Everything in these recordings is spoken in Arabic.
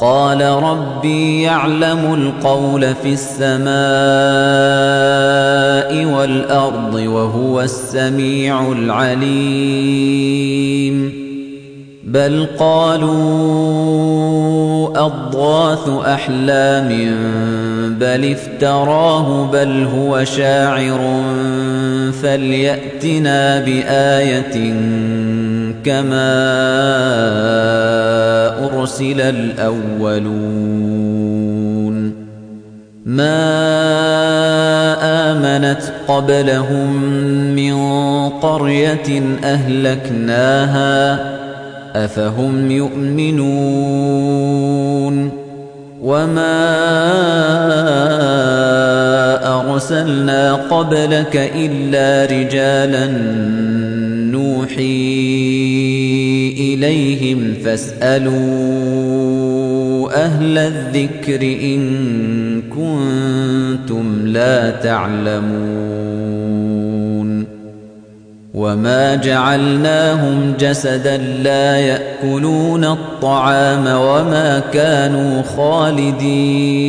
قال ربي يعلم القول في السماء والأرض وهو السميع العليم. بل قالوا أضغاث أحلام بل افتراه بل هو شاعر فليأتنا بآية كما أرسل الأولون ما آمنت قبلهم من قرية أهلكناها أفهم يؤمنون وما أرسلنا قبلك إلا رجالا نوحي إليهم فاسألوا أهل الذكر إن كنتم لا تعلمون وما جعلناهم جسدا لا يأكلون الطعام وما كانوا خالدين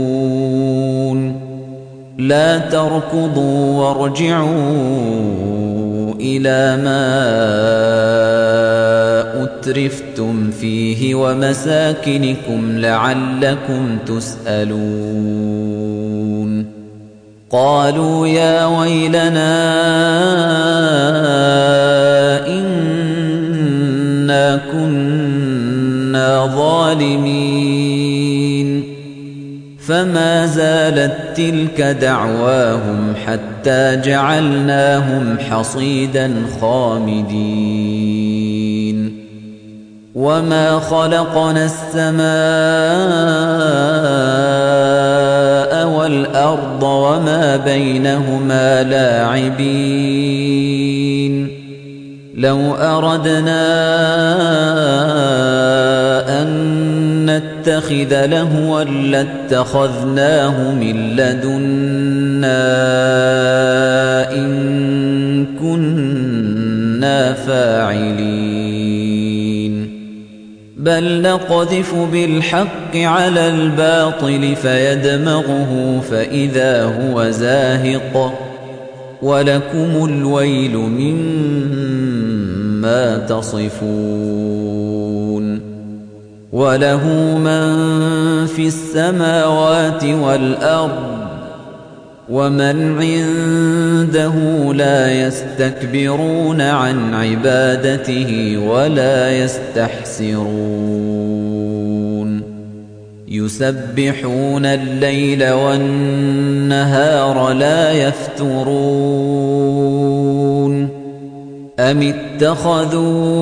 لا تركضوا وارجعوا إلى ما أترفتم فيه ومساكنكم لعلكم تسألون. قالوا يا ويلنا إنا كنا ظالمين. فما زالت تلك دعواهم حتى جعلناهم حصيدا خامدين. وما خلقنا السماء والأرض وما بينهما لاعبين. لو أردنا أن نتخذ لهوا لاتخذناه من لدنا إن كنا فاعلين. بل نقذف بالحق على الباطل فيدمغه فإذا هو زاهق. ولكم الويل مما تصفون. وله من في السماوات والأرض ومن عنده لا يستكبرون عن عبادته ولا يستحسرون. يسبحون الليل والنهار لا يفترون. أم اتخذوا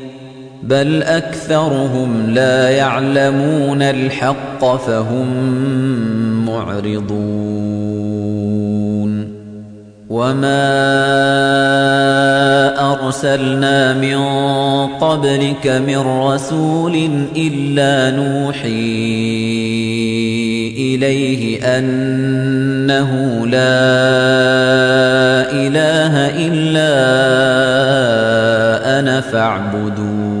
بل أكثرهم لا يعلمون الحق فهم معرضون وما أرسلنا من قبلك من رسول إلا نوحي إليه أنه لا إله إلا أنا فاعبدون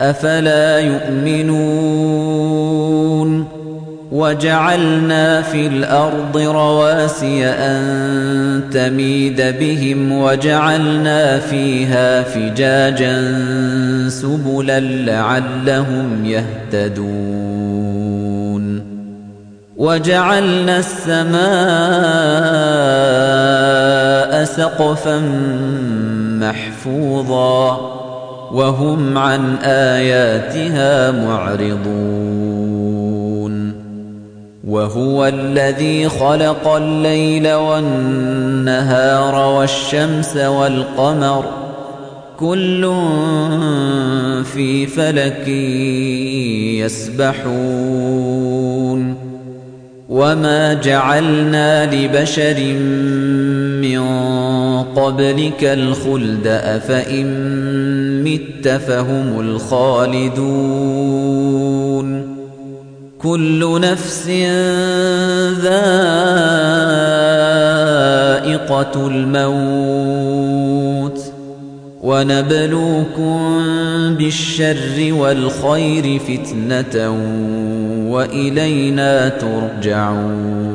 أفلا يؤمنون وجعلنا في الأرض رواسي أن تميد بهم وجعلنا فيها فجاجا سبلا لعلهم يهتدون وجعلنا السماء سقفا محفوظا وهم عن آياتها معرضون. وهو الذي خلق الليل والنهار والشمس والقمر كل في فلك يسبحون. وما جعلنا لبشر من قبلك الخلد أفإن مت فهم الخالدون كل نفس ذائقة الموت ونبلوكم بالشر والخير فتنة وإلينا ترجعون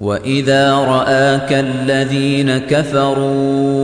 وإذا رآك الذين كفروا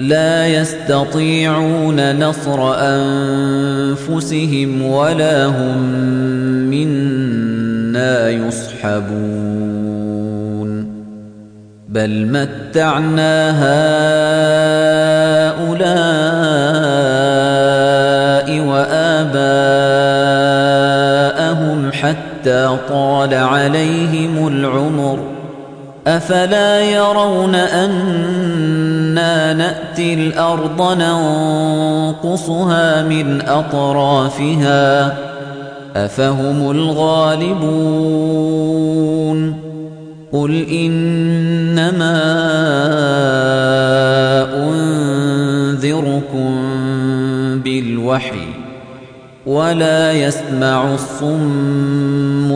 لا يستطيعون نصر أنفسهم ولا هم منا يصحبون. بل متعنا هؤلاء وآباءهم حتى طال عليهم العمر. أفلا يرون أنا نأتي الأرض ننقصها من أطرافها أفهم الغالبون قل إنما أنذركم بالوحي ولا يسمع الصم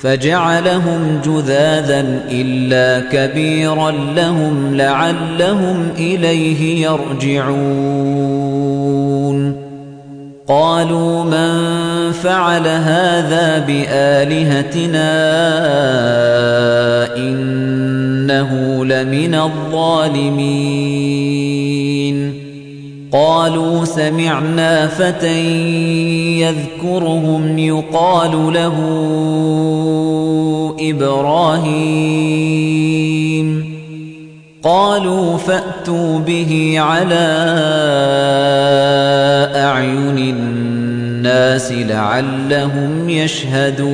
فجعلهم جذاذا إلا كبيرا لهم لعلهم إليه يرجعون. قالوا من فعل هذا بآلهتنا إنه لمن الظالمين. قالوا سمعنا فتى يذكرهم يقال له إبراهيم. قالوا فأتوا به على أعين الناس لعلهم يشهدون.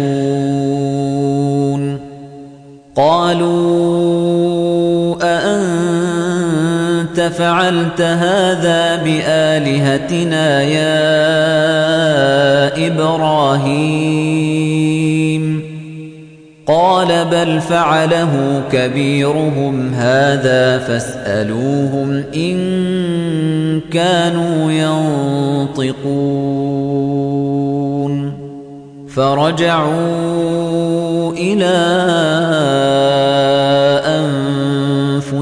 قالوا أأنت فعلت هذا بآلهتنا يا إبراهيم. قال بل فعله كبيرهم هذا فاسألوهم إن كانوا ينطقون. فرجعوا إلى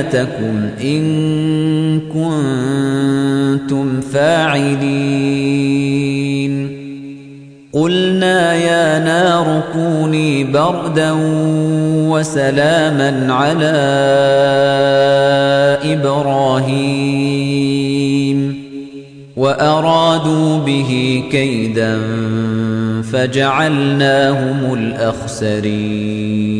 آلهتكم إن كنتم فاعلين. قلنا يا نار كوني بردا وسلاما على إبراهيم. وأرادوا به كيدا فجعلناهم الأخسرين.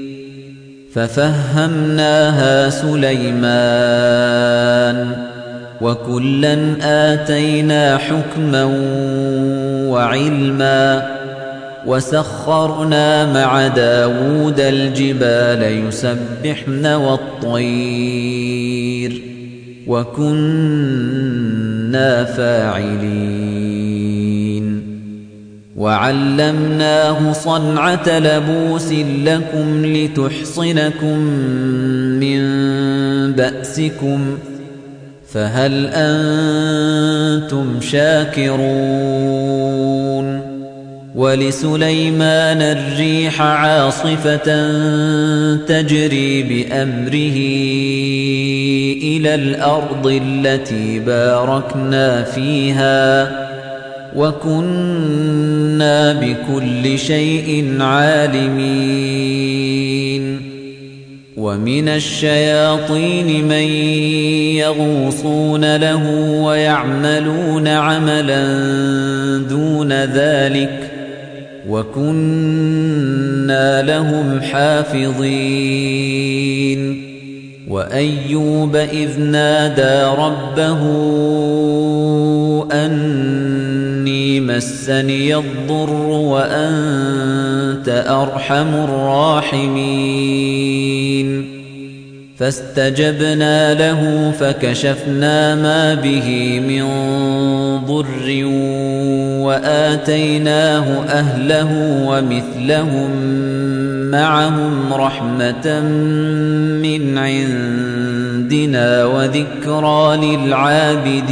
ففهمناها سليمان وكلا آتينا حكما وعلما وسخرنا مع داود الجبال يسبحن والطير وكنا فاعلين. وعلمناه صنعة لبوس لكم لتحصنكم من بأسكم فهل أنتم شاكرون ولسليمان الريح عاصفة تجري بأمره إلى الأرض التي باركنا فيها وكنا بكل شيء عالمين. ومن الشياطين من يغوصون له ويعملون عملا دون ذلك. وكنا لهم حافظين. وأيوب إذ نادى ربه أني مسني الضر وأنت أرحم الراحمين. فاستجبنا له فكشفنا ما به من ضر وآتيناه أهله ومثلهم معهم رحمة من عندنا وذكرى للعابدين.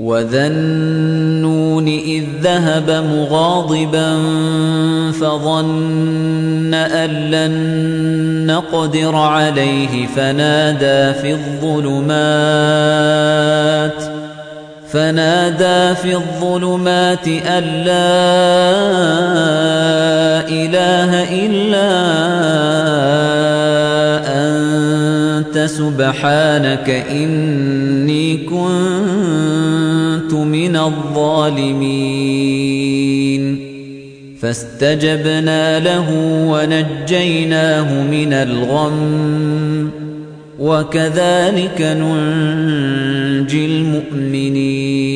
وذا النون إذ ذهب مغاضبا فظن أن لن نقدر عليه فنادى في الظلمات فنادى في الظلمات أن لا إله إلا أنت سبحانك إني كنت من الظالمين. فاستجبنا له ونجيناه من الغم. وكذلك ننجي المؤمنين.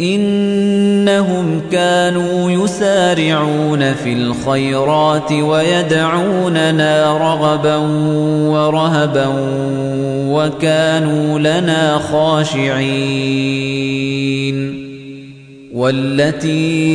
إنهم كانوا يسارعون في الخيرات ويدعوننا رغبا ورهبا وكانوا لنا خاشعين والتي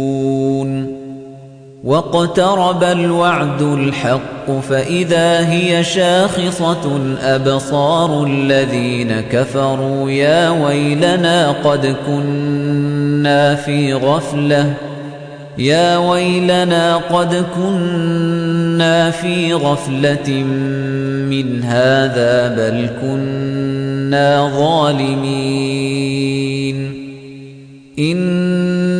واقترب الوعد الحق فإذا هي شاخصة أبصار الذين كفروا يا ويلنا قد كنا في غفلة يا ويلنا قد كنا في غفلة من هذا بل كنا ظالمين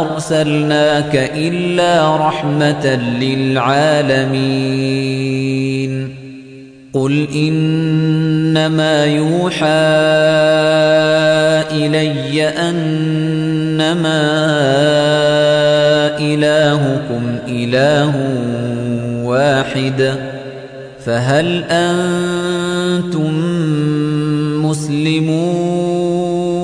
أرسلناك إلا رحمة للعالمين. قل إنما يوحى إلي أنما إلهكم إله واحد. فهل أنتم مسلمون؟